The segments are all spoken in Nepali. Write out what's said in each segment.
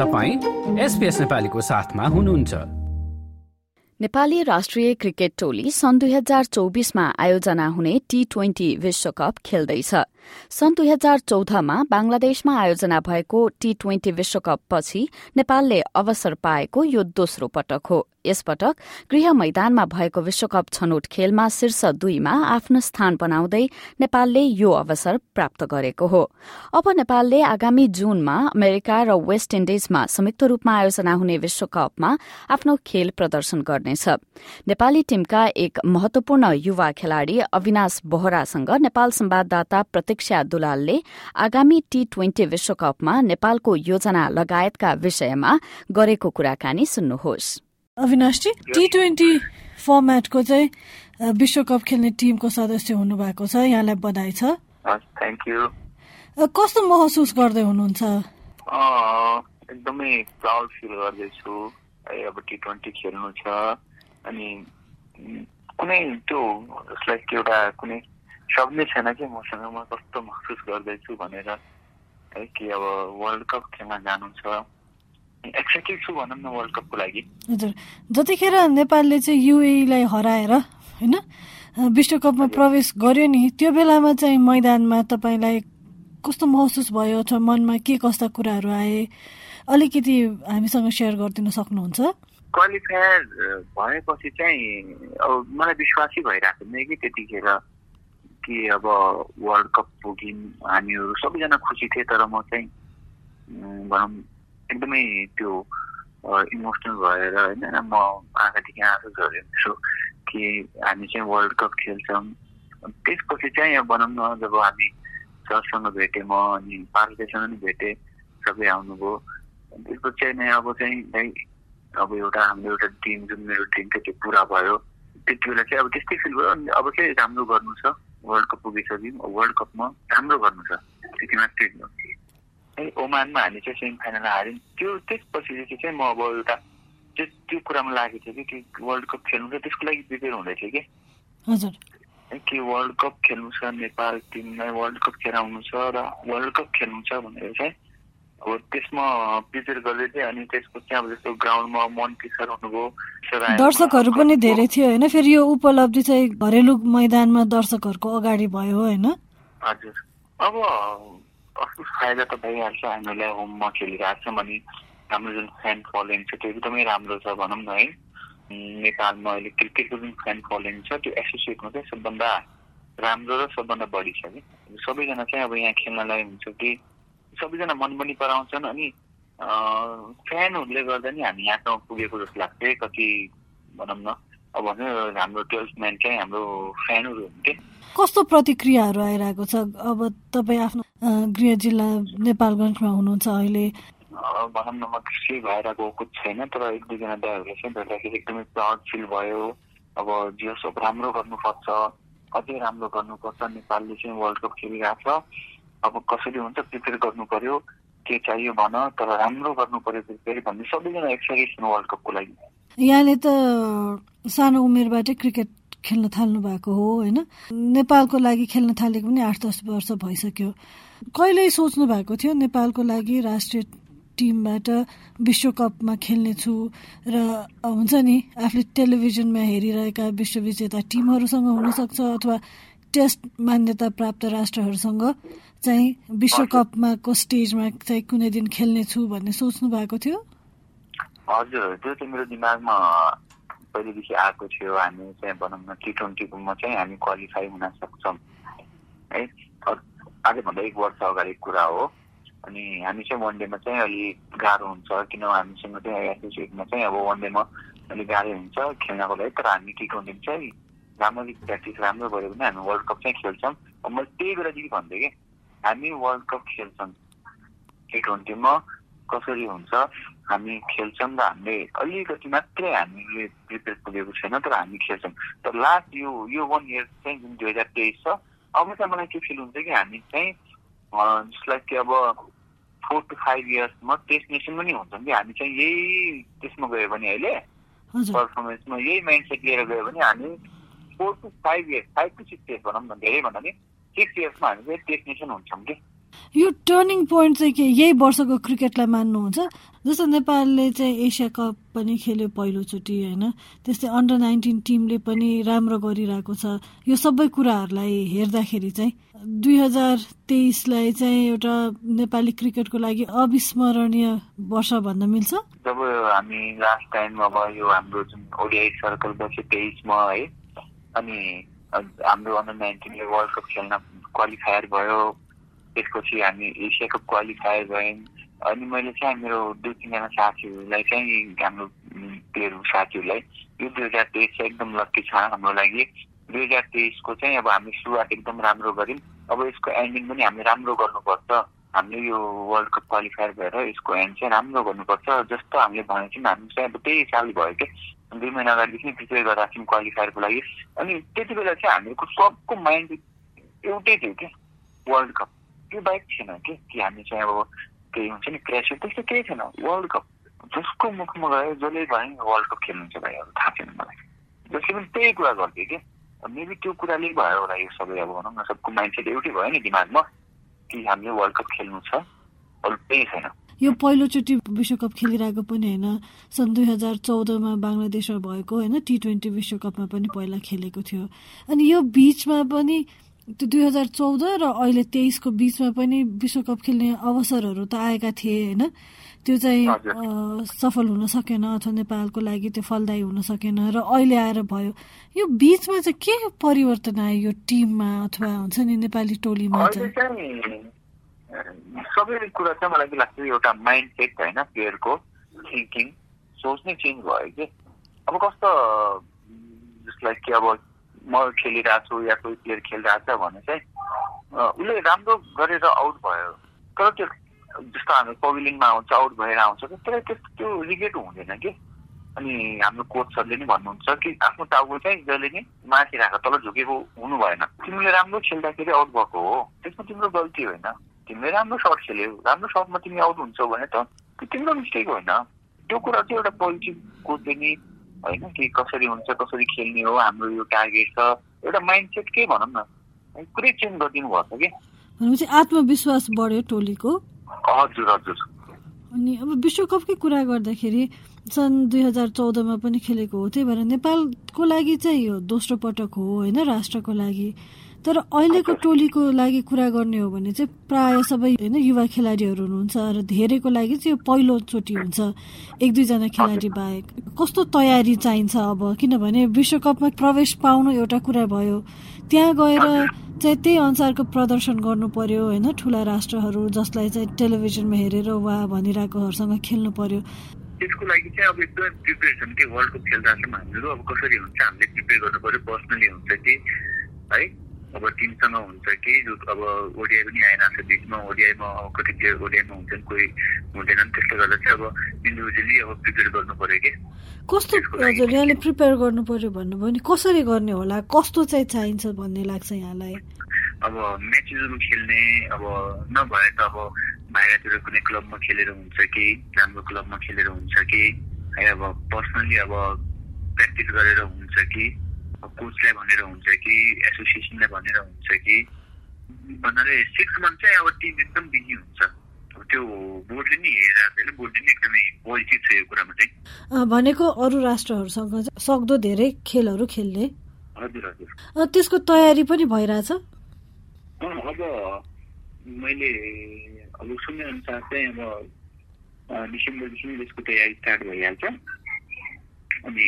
तपाईँ एसपिएस नेपालीको साथमा हुनुहुन्छ। नेपाली राष्ट्रिय क्रिकेट टोली सन् दुई हजार चौबिसमा आयोजना हुने टी ट्वेन्टी विश्वकप खेल्दैछ। सन् दुई हजार चौधमा बंगलादेशमा आयोजना भएको टी ट्वेन्टी विश्वकप पछि नेपालले अवसर पाएको यो दोस्रो पटक हो। यसपटक गृह मैदानमा भएको विश्वकप छनौट खेलमा शीर्ष दुईमा आफ्नो स्थान बनाउँदै नेपालले यो अवसर प्राप्त गरेको हो। अब नेपालले आगामी जूनमा अमेरिका र वेस्ट इण्डिजमा संयुक्त रूपमा आयोजना हुने विश्वकपमा आफ्नो खेल प्रदर्शन गर्नेछ। नेपाली टीमका एक महत्वपूर्ण युवा खेलाड़ी अविनाश बोहरासँग नेपाल संवाददाता प्रतीक्षा दुलालले आगामी टी ट्वेन्टी विश्वकपमा नेपालको योजना लगायतका विषयमा गरेको कुराकानी सुन्नुहोस्। अविनाशजी टी ट्वेन्टी फर्मेटको चाहिँ विश्वकप खेल्ने टिमको सदस्य हुनुभएको छ यहाँलाई बधाई छ। थ्याङ्क यू कस्तो महसुस गर्दै हुनुहुन्छ? एकदमै प्राउड फिल गर्दैछु। है अब टी ट्वेन्टी खेल्नु छ अनि कुनै त्यो लाइक एउटा कुनै शब्द छैन कि मसँग म कस्तो महसुस गर्दैछु भनेर है कि अब वर्ल्ड कप खेल्न जानु छ एक्साइटेड छु भनौँ न वर्ल्ड कपको लागि हजुर जतिखेर नेपालले चाहिँ युएलाई हराएर होइन विश्वकपमा प्रवेश गर्यो नि त्यो बेलामा चाहिँ मैदानमा तपाईँलाई कस्तो महसुस भयो अथवा मनमा के कस्ता कुराहरू आए? अलिकति हामीसँग सेयर गरिदिन सक्नुहुन्छ? क्वालिफायर भएपछि चाहिँ अब मलाई विश्वासै भइरहेको थिएन कि त्यतिखेर। कि अब वर्ल्ड कप पुग्यौँ हामीहरू सबैजना खुसी थिए तर म चाहिँ भनौँ एकदमै त्यो इमोसनल भएर होइन म आँखादेखि आँसु झरेको कि हामी चाहिँ वर्ल्ड कप खेल्छौँ। त्यसपछि चाहिँ भनौँ न जब हामी सरसँग भेटेँ म अनि पार्टीसँग पनि भेटेँ सबै आउनुभयो। त्यसपछि चाहिँ नै अब चाहिँ अब एउटा हाम्रो एउटा टिम जुन मेरो टिम थियो त्यो पुरा भयो। त्यति बेला चाहिँ अब त्यस्तै फिल भयो। अनि अब चाहिँ राम्रो गर्नु छ। वर्ल्ड कप पुगिसक्यौँ वर्ल्ड कपमा राम्रो गर्नु छ। त्यति मात्रै है। ओमानमा हामी चाहिँ सेमी फाइनल हार्यौँ। त्यो त्यसपछि चाहिँ म अब एउटा त्यो त्यो कुरामा लागेको थियो कि वर्ल्ड कप खेल्नु छ त्यसको लागि प्रिपेयर हुँदै थियो कि। हजुर। कि वर्ल्ड कप खेल्नु छ नेपाल टिमलाई वर्ल्ड कप खेलाउनु छ र वर्ल्ड कप खेल्नु छ भनेर चाहिँ अब त्यसमा गर्दै थिएँ अनि त्यसपछि अब जस्तो ग्राउन्डमा मन किसर हुनुभयो दर्शकहरू पनि धेरै थियो होइन? फेरि यो उपलब्धि चाहिँ घरेलु मैदानमा दर्शकहरूको अगाडि भयो होइन? हजुर। अब कस्तो फाइदा त भइहाल्छ हामीलाई होममा खेलिरहेको छौँ अनि हाम्रो जुन फ्यान फलोइङ छ त्यो एकदमै राम्रो छ भनौँ न है। नेपालमा अहिले क्रिकेटको जुन फ्यान फलोइङ छ त्यो एसोसिएटमा चाहिँ सबभन्दा राम्रो र सबभन्दा बढी छ कि। सबैजना चाहिँ अब यहाँ खेल्नलाई हुन्छ कि सबैजना मन पनि पराउँछन् अनि फ्यानहरूले गर्दा नि हामी यहाँसम्म पुगेको जस्तो लाग्छ कति भनौँ न। अब भन्नु हाम्रो टुवेल्भ म्यान चाहिँ हाम्रो फ्यानहरू हुन्थे कस्तो प्रतिक्रियाहरू आइरहेको छ? अब तपाईँ आफ्नो गृह जिल्ला नेपालगञ्जमा हुनुहुन्छ अहिले। भनौँ न म कृषि भएर गएको छैन तर एक दुईजना दाईहरूले चाहिँ भेट्दाखेरि एकदमै प्राउड फिल भयो। अब जियोस् राम्रो गर्नुपर्छ अझै राम्रो गर्नुपर्छ। नेपालले चाहिँ वर्ल्ड कप खेलिरहेको छ। अब कसरी हुन्छ प्रिपेयर गर्नु पर्यो के चाहियो भन तर राम्रो गर्नु पर्यो प्रिपेयर भन्ने सबैजना एक्साइटेड वर्ल्ड कपको लागि। यहाँले त सानो उमेरबाटै क्रिकेट खेल्न थाल्नु भएको हो होइन? नेपालको लागि खेल्न थालेको पनि आठ दस वर्ष भइसक्यो। कहिले सोच्नु भएको थियो नेपालको लागि राष्ट्रिय टिमबाट विश्वकपमा खेल्नेछु र हुन्छ नि आफूले टेलिभिजनमा हेरिरहेका विश्वविजेता टिमहरूसँग हुनसक्छ अथवा टेस्ट मान्यता प्राप्त राष्ट्रहरूसँग चाहिँ विश्वकपमा को स्टेजमा चाहिँ कुनै दिन खेल्नेछु भन्ने सोच्नु भएको थियो? हजुर त्यो चाहिँ मेरो दिमागमा पहिलेदेखि आएको थियो। हामी चाहिँ भनौँ न टी ट्वेन्टीकोमा चाहिँ हामी क्वालिफाई हुन सक्छौँ। है आजभन्दा एक वर्ष अगाडि कुरा हो। अनि हामी चाहिँ वान डेमा चाहिँ अलिक गाह्रो हुन्छ किन हामीसँग चाहिँ एसोसिएटमा चाहिँ अब वान डेमा अलिक गाह्रो हुन्छ खेल्नको लागि। तर हामी टी ट्वेन्टीमा चाहिँ राम्ररी प्र्याक्टिस राम्रो गऱ्यो भने हामी वर्ल्ड कप चाहिँ खेल्छौँ। मैले त्यही बेलादेखि भन्थेँ कि। हामी वर्ल्ड कप खेल्छौँ टी ट्वेन्टीमा कसरी हुन्छ? हामी खेल्छौँ र हामीले अलिकति मात्रै हामीले प्रिपेयर पुगेको छैन तर हामी खेल्छौँ तर लास्ट यो यो वान इयर चाहिँ जुन दुई हजार तेइस छ अब चाहिँ मलाई के फिल हुन्छ कि हामी चाहिँ जसलाई कि अब फोर टु फाइभ इयर्समा टेस्ट नेसन पनि हुन्छौँ कि हामी चाहिँ यही त्यसमा गयो भने अहिले पर्फर्मेन्समा यही माइन्ड सेट लिएर गयो भने हामी four to five years five to six years भनौँ न धेरै भन्दा नि। सिक्स इयर्समा हामी चाहिँ टेस्ट नेसन हुन्छौँ कि। यो टर्निङ पोइन्ट चाहिँ के यही वर्षको क्रिकेटलाई मान्नुहुन्छ? जस्तो नेपालले चाहिँ एसिया कप पनि खेल्यो पहिलोचोटि होइन? त्यस्तै अन्डर नाइन्टिन टिमले पनि राम्रो गरिरहेको छ। यो सबै कुराहरूलाई हेर्दाखेरि चाहिँ दुई हजार तेइसलाई चाहिँ एउटा नेपाली क्रिकेटको लागि अविस्मरणीय वर्ष भन्न मिल्छ? जब हामी लास्ट टाइम अब यो हाम्रो जुन ओडिआई सर्कल बस्यो तेइसमा है अनि हाम्रो अन्डर नाइन्टिनले वर्ल्ड कप खेल्न क्वालिफायर भयो। त्यसपछि हामी एसिया कप क्वालिफायर भयौँ। अनि मैले चाहिँ मेरो दुई तिनजना साथीहरूलाई चाहिँ हाम्रो प्लेयर साथीहरूलाई यो दुई हजार तेइस चाहिँ एकदम लक्की छ हाम्रो लागि। दुई हजार तेइसको चाहिँ अब हामी सुरुवात एकदम राम्रो गऱ्यौँ। अब यसको एन्डिङ पनि हामीले राम्रो गर्नुपर्छ। हामीले यो वर्ल्ड कप क्वालिफायर भएर यसको एन्ड चाहिँ राम्रो गर्नुपर्छ जस्तो हामीले भनेको थियौँ हामी चाहिँ अब त्यही साल भयो कि दुई महिना अगाडिदेखि प्रिपेयर गरिरहेको थियौँ क्वालिफायरको लागि अनि त्यति बेला चाहिँ हामीहरूको सबको माइन्ड एउटै थियो कि वर्ल्ड कप त्यो बाहेक थिएन कि कि हामी चाहिँ अब केही हुन्छ नि क्रेस त्यस्तो केही थिएन वर्ल्ड कप जसको मुखमा गयो जसले भयो वर्ल्ड कप खेल्नुहुन्छ भाइ अब थाहा छैन मलाई जसले पनि त्यही कुरा गर्थ्यो कि मेबी त्यो कुराले भयो होला यो सबै अब भनौँ न सबको माइन्ड सेट एउटै भयो नि दिमागमा कि हामीले वर्ल्ड कप खेल्नु छ अरू त्यही छैन। यो पहिलोचोटि विश्वकप खेलिरहेको पनि होइन सन् दुई हजार चौधमा बङ्गलादेशमा भएको होइन टी ट्वेन्टी विश्वकपमा पनि पहिला खेलेको थियो। अनि यो बिचमा पनि त्यो दुई हजार चौध र अहिले तेइसको बिचमा पनि विश्वकप खेल्ने अवसरहरू त आएका थिए होइन? त्यो चाहिँ सफल हुन सकेन अथवा नेपालको लागि त्यो फलदायी हुन सकेन र अहिले आएर भयो। यो बिचमा चाहिँ के परिवर्तन आयो यो टिममा अथवा हुन्छ नि नेपाली टोलीमा चाहिँ सबै कुरा चाहिँ मलाई लाग्छ एउटा माइन्ड सेट होइन प्लेयरको थिङ्किङ सोच नै चेन्ज भयो कि। अब कस्तो जसलाई कि अब म खेलिरहेको छु या कोही प्लेयर खेलिरहेको छ भने चाहिँ उसले राम्रो गरेर आउट भयो। तर त्यो जस्तो हाम्रो पविलिङमा आउँछ आउट भएर आउँछ तर त्यस्तो त्यो रिगेट हुँदैन कि। अनि हाम्रो कोचहरूले नि भन्नुहुन्छ कि आफ्नो टाउको चाहिँ जहिले नि माथि राख तल झुकेको हुनु भएन। तिमीले राम्रो खेल्दाखेरि आउट भएको हो। त्यसमा तिम्रो गल्ती होइन। तिमीले राम्रो सर्ट खेल्यौ राम्रो सर्टमा तिमी आउट हुन्छौ भने त तिम्रो मिस्टेक होइन। त्यो कुरा चाहिँ एउटा पोजिटिभ कोचले नि होइन कि कसरी हुन्छ कसरी खेल्ने हो हाम्रो यो टार्गेट छ। एउटा माइन्ड सेट के भनौँ न पुरै चेन्ज गरिदिनु भएको छ कि भनेपछि आत्मविश्वास बढ्यो टोलीको। हजुर हजुर। अनि अब विश्वकपकै कुरा गर्दाखेरि सन् दुई हजार चौधमा पनि खेलेको हो त्यही भएर नेपालको लागि चाहिँ यो दोस्रो पटक हो होइन राष्ट्रको लागि। तर अहिलेको टोलीको लागि कुरा गर्ने हो भने चाहिँ प्राय सबै होइन युवा खेलाडीहरू हुनुहुन्छ र धेरैको लागि चाहिँ यो पहिलोचोटि हुन्छ। एक दुईजना खेलाडी बाहेक। कस्तो तयारी चाहिन्छ अब? किनभने विश्वकपमा प्रवेश पाउनु एउटा कुरा भयो। त्यहाँ गएर चाहिँ त्यही अनुसारको प्रदर्शन गर्नु पर्यो होइन ठुला राष्ट्रहरू जसलाई चाहिँ टेलिभिजनमा हेरेर वा भनिरहेकोहरूसँग खेल्नु पर्यो। त्यसको लागि चाहिँ अब एकदमै प्रिपेरेसन के वर्ल्ड कप खेल्दासम्म हामीहरू अब कसरी हुन्छ? हामीले प्रिपेयर गर्नु पऱ्यो पर्सनली हुन्छ कि? है? अब टिमसँग हुन्छ कि अब ओडिआई पनि आइरहेको छ बिचमा ओडिआईमा कति प्लेयर ओडिआईमा हुन्छन् कोही हुँदैनन् त्यसले गर्दा चाहिँ अब इन्डिभिजुअली अब प्रिपेयर गर्नु पऱ्यो कि? कस्तो हजुर यहाँले प्रिपेयर गर्नु पर्यो भन्नुभयो नि कसरी गर्ने होला? कस्तो चाहिँ चाहिन्छ भन्ने लाग्छ यहाँलाई? अब म्याचहरू खेल्ने अब नभए त अब बाहिरतिर कुनै क्लबमा खेलेर हुन्छ कि राम्रो क्लबमा खेलेर हुन्छ कि है अब पर्सनली अब प्र्याक्टिस गरेर हुन्छ कि कोचलाई भनेर हुन्छ कि एसोसिएसनलाई भनेर हुन्छ कि भन्नाले सिक्स मन्थ चाहिँ अब टिम एकदम बिजी हुन्छ। त्यो बोर्डले नि हेरेर बोर्डले नि एकदमै पोजिटिभ छ यो कुरामा चाहिँ। भनेको अरू राष्ट्रहरूसँग सक्दो धेरै खेलहरू खेल्ने। हजुर हजुर। त्यसको तयारी पनि भइरहेछ? अब मैले अब सुने अनुसार चाहिँ अब डिसेम्बरदेखि त्यसको तयारी स्टार्ट भइहाल्छ। अनि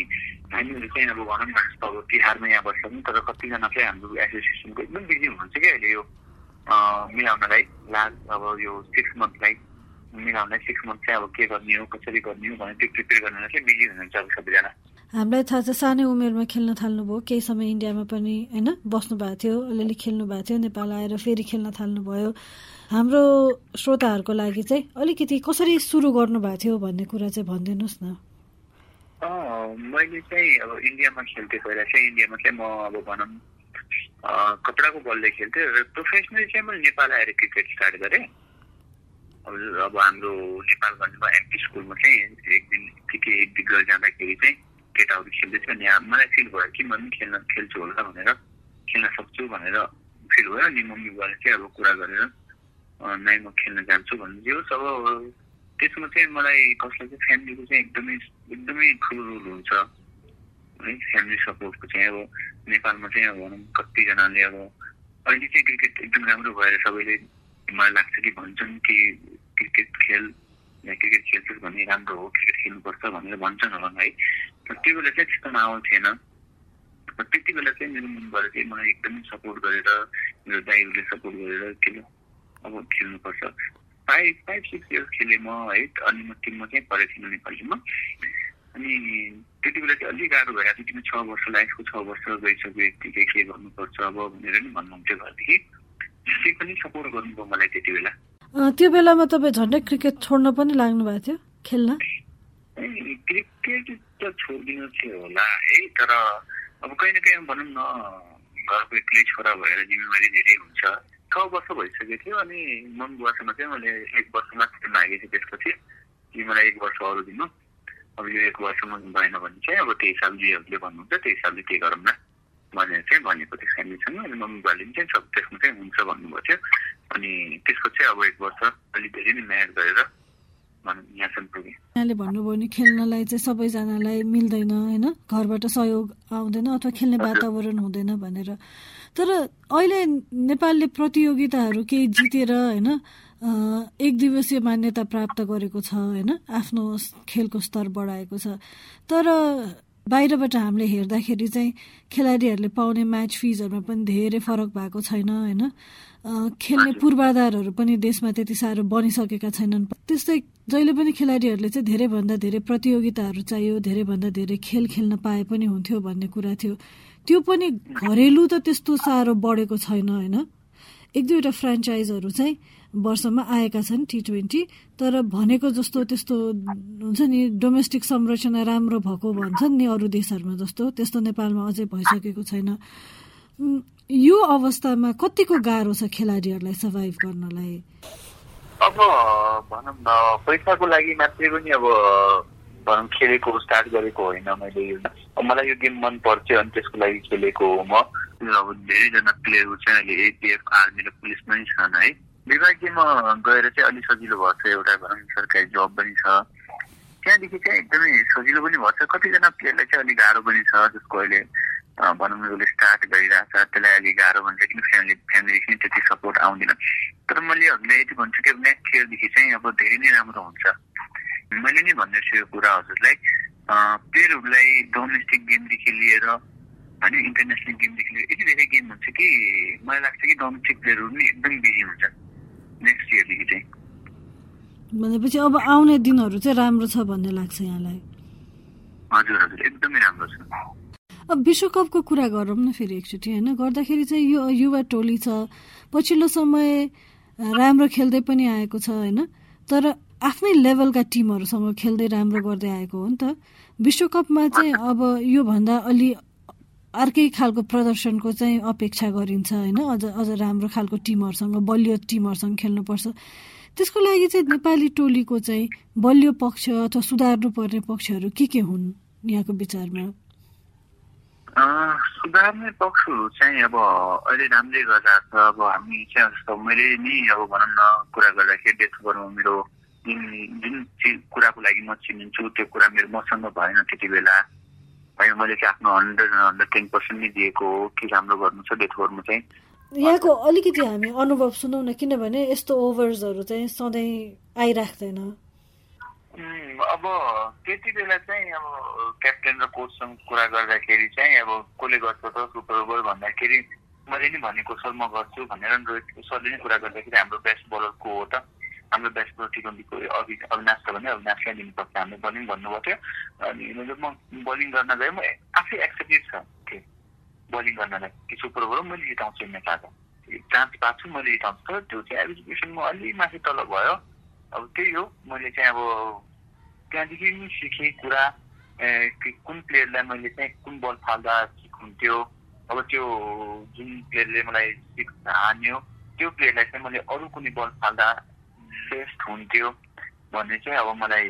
हामीहरू चाहिँ अब भनौँ न जस्तो अब तिहारमा यहाँ बस्छौँ तर कतिजना चाहिँ हाम्रो एसोसिएसनको एकदम बिजी हुनुहुन्छ क्या अहिले यो मिलाउनलाई। लास्ट अब यो सिक्स मन्थलाई मिलाउनलाई सिक्स मन्थ चाहिँ अब के गर्ने हो कसरी गर्ने हो भनेर त्यो प्रिपेयर गर्नलाई चाहिँ बिजी हुनुहुन्छ अब सबैजना। हामीलाई थाहा छ सानै उमेरमा खेल्न थाल्नुभयो। केही समय इन्डियामा पनि होइन बस्नु भएको थियो अलिअलि खेल्नु भएको थियो नेपाल आएर फेरि खेल्न थाल्नुभयो। हाम्रो श्रोताहरूको लागि चाहिँ अलिकति कसरी सुरु गर्नु भएको थियो भन्ने कुरा चाहिँ भनिदिनुहोस् न। मैले चाहिँ अब इन्डियामा खेल्थेँ पहिला चाहिँ। इन्डियामा चाहिँ म अब भनौँ कपडाको बलले खेल्थेँ र प्रोफेसनली चाहिँ मैले नेपाल आएर क्रिकेट स्टार्ट गरेँ। अब अब हाम्रो नेपालगञ्जमा एमपी स्कुलमा चाहिँ एक दिन के एक दिन जाँदाखेरि चाहिँ केटाहरू खेल्दैछ अनि मलाई फिल भयो कि म पनि खेल्न खेल्छु होला भनेर खेल्न सक्छु भनेर फिल भयो अनि मम्मी बुवाले चाहिँ अब कुरा गरेर नै म खेल्न जान्छु भन्नु जे होस् अब त्यसमा चाहिँ मलाई कसलाई चाहिँ फ्यामिलीको चाहिँ एकदमै एकदमै ठुलो रोल हुन्छ। है फ्यामिली सपोर्टको चाहिँ अब नेपालमा चाहिँ अब भनौँ कतिजनाले अब अहिले चाहिँ क्रिकेट एकदम राम्रो भएर सबैले मलाई लाग्छ कि भन्छन् कि क्रिकेट खेल या क्रिकेट खेल्छस् भने राम्रो हो क्रिकेट खेल्नुपर्छ भनेर भन्छन् होला है। तर त्यो बेला चाहिँ त्यस्तो माहौल थिएन। त्यति बेला चाहिँ मेरो मनबाट चाहिँ मलाई एकदमै सपोर्ट गरेर मेरो दाइहरूले सपोर्ट गरेर के अब खेल्नुपर्छ। फाइभ फाइभ सिक्स इयर्स खेलेँ म है अनि म टिममा चाहिँ परेको थिइनँ नेपालीमा। अनि त्यति बेला चाहिँ अलिक गाह्रो भइरहेको थियो किन छ वर्ष लाइफको छ वर्ष गइसक्यो यतिकै के गर्नुपर्छ अब भनेर नि भन्नुहुन्थ्यो घरदेखि। त्यही पनि सपोर्ट गर्नुभयो मलाई त्यति बेला। त्यो बेलामा तपाईँ झन्डै क्रिकेट छोड्न पनि लाग्नु भएको थियो खेल्न? क्रिकेट त छोडिदिनु थियो होला है तर अब कहीँ न कहीँ भनौँ न घरको एक्लै छोरा भएर जिम्मेवारी धेरै हुन्छ। छ वर्ष भइसकेको थियो अनि मम बुवासँग चाहिँ मैले एक वर्ष मात्रै मागेको थिएँ त्यसपछि। कि मलाई एक वर्ष अरू दिनु। अब यो एक वर्षमा भएन भने चाहिँ अब त्यही हिसाबले जीहरूले भन्नुहुन्छ त्यही हिसाबले त्यही गरौँ न भनेर चाहिँ भनेको थियो फ्यामिलीसँग अनि मम्मी बुवाले पनि चाहिँ सब त्यसमा चाहिँ हुन्छ भन्नुभएको थियो। अनि त्यसको चाहिँ अब एक वर्ष अलिक धेरै नै मेहनत गरेर यहाँले भन्नुभयो नि खेल्नलाई चाहिँ सबैजनालाई मिल्दैन होइन? घरबाट सहयोग आउँदैन अथवा खेल्ने वातावरण हुँदैन भनेर। तर अहिले नेपालले प्रतियोगिताहरू केही जितेर होइन एक दिवसीय मान्यता प्राप्त गरेको छ होइन आफ्नो खेलको स्तर बढाएको छ। तर बाहिरबाट हामीले हेर्दाखेरि चाहिँ खेलाडीहरूले पाउने म्याच फिजहरूमा पनि धेरै फरक भएको छैन होइन। खेल्ने पूर्वाधारहरू पनि देशमा त्यति साह्रो बनिसकेका छैनन्। त्यस्तै जहिले पनि खेलाडीहरूले चाहिँ धेरैभन्दा धेरै प्रतियोगिताहरू चाहियो धेरैभन्दा धेरै खेल खेल्न पाए पनि हुन्थ्यो भन्ने कुरा थियो। त्यो पनि घरेलु त त्यस्तो साह्रो बढेको छैन होइन? एक दुईवटा फ्रेन्चाइजहरू चाहिँ वर्षमा आएका छन् टी ट्वेन्टी तर भनेको जस्तो त्यस्तो हुन्छ नि डोमेस्टिक संरचना राम्रो भएको भन्छन् नि अरू देशहरूमा जस्तो त्यस्तो नेपालमा अझै भइसकेको छैन। यो अवस्थामा कतिको गाह्रो छ खेलाडीहरूलाई सर्भाइभ गर्नलाई? अब भनौँ न पैसाको लागि मात्रै पनि अब भनौँ खेलेको स्टार्ट गरेको होइन मैले यो। मलाई यो गेम मन पर्थ्यो अनि त्यसको लागि खेलेको हो म। अब धेरैजना प्लेयरहरू चाहिँ अहिले एपिएफ आर्मी र पुलिसमा छन् है। विभागीयमा गएर चाहिँ अलिक सजिलो भएको एउटा भनौँ सरकारी जब पनि छ। त्यहाँदेखि चाहिँ एकदमै सजिलो पनि भएको छ। कतिजना प्लेयरलाई चाहिँ अलिक गाह्रो पनि छ जसको अहिले भनौँ न उसले स्टार्ट गरिरहेको छ त्यसलाई अलिक गाह्रो भन्छ किन फ्यामिली फ्यामिलीदेखि त्यति सपोर्ट आउँदैन। तर मैले हजुरलाई यति भन्छु कि नेक्स्ट इयरदेखि चाहिँ अब धेरै नै राम्रो हुन्छ। मैले नै भन्दैछु यो कुरा हजुरलाई प्लेयरहरूलाई डोमेस्टिक गेमदेखि लिएर होइन इन्टरनेसनल गेमदेखि लिएर यति धेरै गेम हुन्छ कि मलाई लाग्छ कि डोमेस्टिक प्लेयरहरू पनि एकदम बिजी हुन्छ नेक्स्ट इयरदेखि चाहिँ। भनेपछि अब आउने दिनहरू चाहिँ राम्रो छ भन्ने लाग्छ यहाँलाई। हजुर हजुर एकदमै राम्रो छ। अब विश्वकपको कुरा गरौँ न फेरि एकचोटि होइन? गर्दाखेरि चाहिँ यो युवा टोली छ पछिल्लो समय राम्रो खेल्दै पनि आएको छ होइन? तर आफ्नै लेभलका टिमहरूसँग खेल्दै राम्रो गर्दै आएको हो नि त। विश्वकपमा चाहिँ अब योभन्दा अलि अर्कै खालको प्रदर्शनको चाहिँ अपेक्षा गरिन्छ होइन। अझ अझ राम्रो खालको टिमहरूसँग बलियो टिमहरूसँग खेल्नुपर्छ। त्यसको लागि चाहिँ नेपाली टोलीको चाहिँ बलियो पक्ष अथवा सुधार्नु पर्ने पक्षहरू के के हुन् यहाँको विचारमा? सुधार्ने पक्षहरू चाहिँ अब अहिले राम्रै गरिरहेको छ। अब हामी चाहिँ जस्तो मैले नि अब भनौँ न कुरा गर्दाखेरि मेरो जुन जुन कुराको लागि म चिनिन्छु त्यो कुरा मेरो मसँग भएन त्यति बेला। होइन मैले चाहिँ आफ्नो हन्ड्रेड हन्ड्रेड टेन पर्सेन्ट नै दिएको हो के राम्रो गर्नु छ डेथ ओभरमा चाहिँ। यहाँको अलिकति हामी अनुभव सुनौ न किनभने यस्तो ओभर्सहरू चाहिँ सधैँ आइराख्दैन। अब त्यति बेला चाहिँ अब क्याप्टेन र कोचसँग कुरा गर्दाखेरि चाहिँ अब कसले गर्छ त सुपर ओभर भन्दाखेरि मैले नि भनेको सर म गर्छु भनेर रोहित सरले नै कुरा गर्दाखेरि हाम्रो बेस्ट बलर को हो त। हाम्रो बेस्ट बलर टी ट्वेन्टीको अभि अविनाश छ भने अविनाशलाई दिनुपर्छ हामीले बलिङ भन्नुभएको थियो। अनि मैले म बलिङ गर्न गएँ म आफै एक्सेप्टेड छ। के? बलिङ गर्नलाई। कि सुपर ओभर मैले जिताउँछु नेपालको चान्स पाएको छु मैले जिताउँछु। तर त्यो चाहिँ एजुकेसनमा अलि माथि तल भयो। अब त्यही हो मैले चाहिँ अब त्यहाँदेखि सिकेँ कुरा कुन प्लेयरलाई मैले चाहिँ कुन बल फाल्दा ठिक हुन्थ्यो। अब त्यो जुन प्लेयरले मलाई सिक हान्यो त्यो प्लेयरलाई चाहिँ मैले अरू कुनै बल फाल्दा बेस्ट हुन्थ्यो भन्ने चाहिँ अब मलाई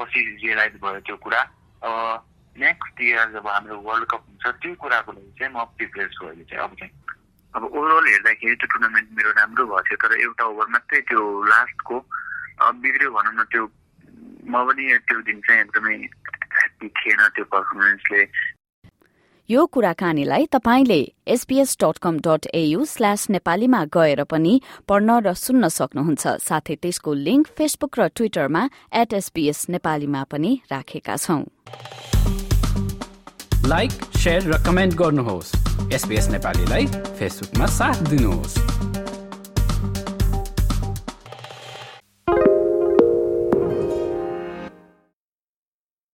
पछि रियलाइज भयो त्यो कुरा। अब नेक्स्ट इयर जब हाम्रो वर्ल्ड कप हुन्छ त्यो कुराको लागि चाहिँ म प्रिपेयर छु अहिले चाहिँ अब चाहिँ। अब ओभरअल हेर्दाखेरि त्यो टुर्नामेन्ट मेरो राम्रो भएको थियो तर एउटा ओभर मात्रै त्यो लास्टको बिग्रियो भनौँ न त्यो म पनि त्यो दिन चाहिँ एकदमै ह्याप्पी थिएन त्यो पर्फर्मेन्सले यो कुराकानीलाई तपाईँले SBS dot com dot AU slash नेपालीमा गएर पनि पढ्न र सुन्न सक्नुहुन्छ। साथै त्यसको लिंक फेसबुक र ट्विटरमा एट एसपीएस नेपालीमा पनि राखेका छौं। लाइक र कमेन्ट गर्नुहोस्। नेपालीलाई फेसबुकमा साथ दिनुहोस्।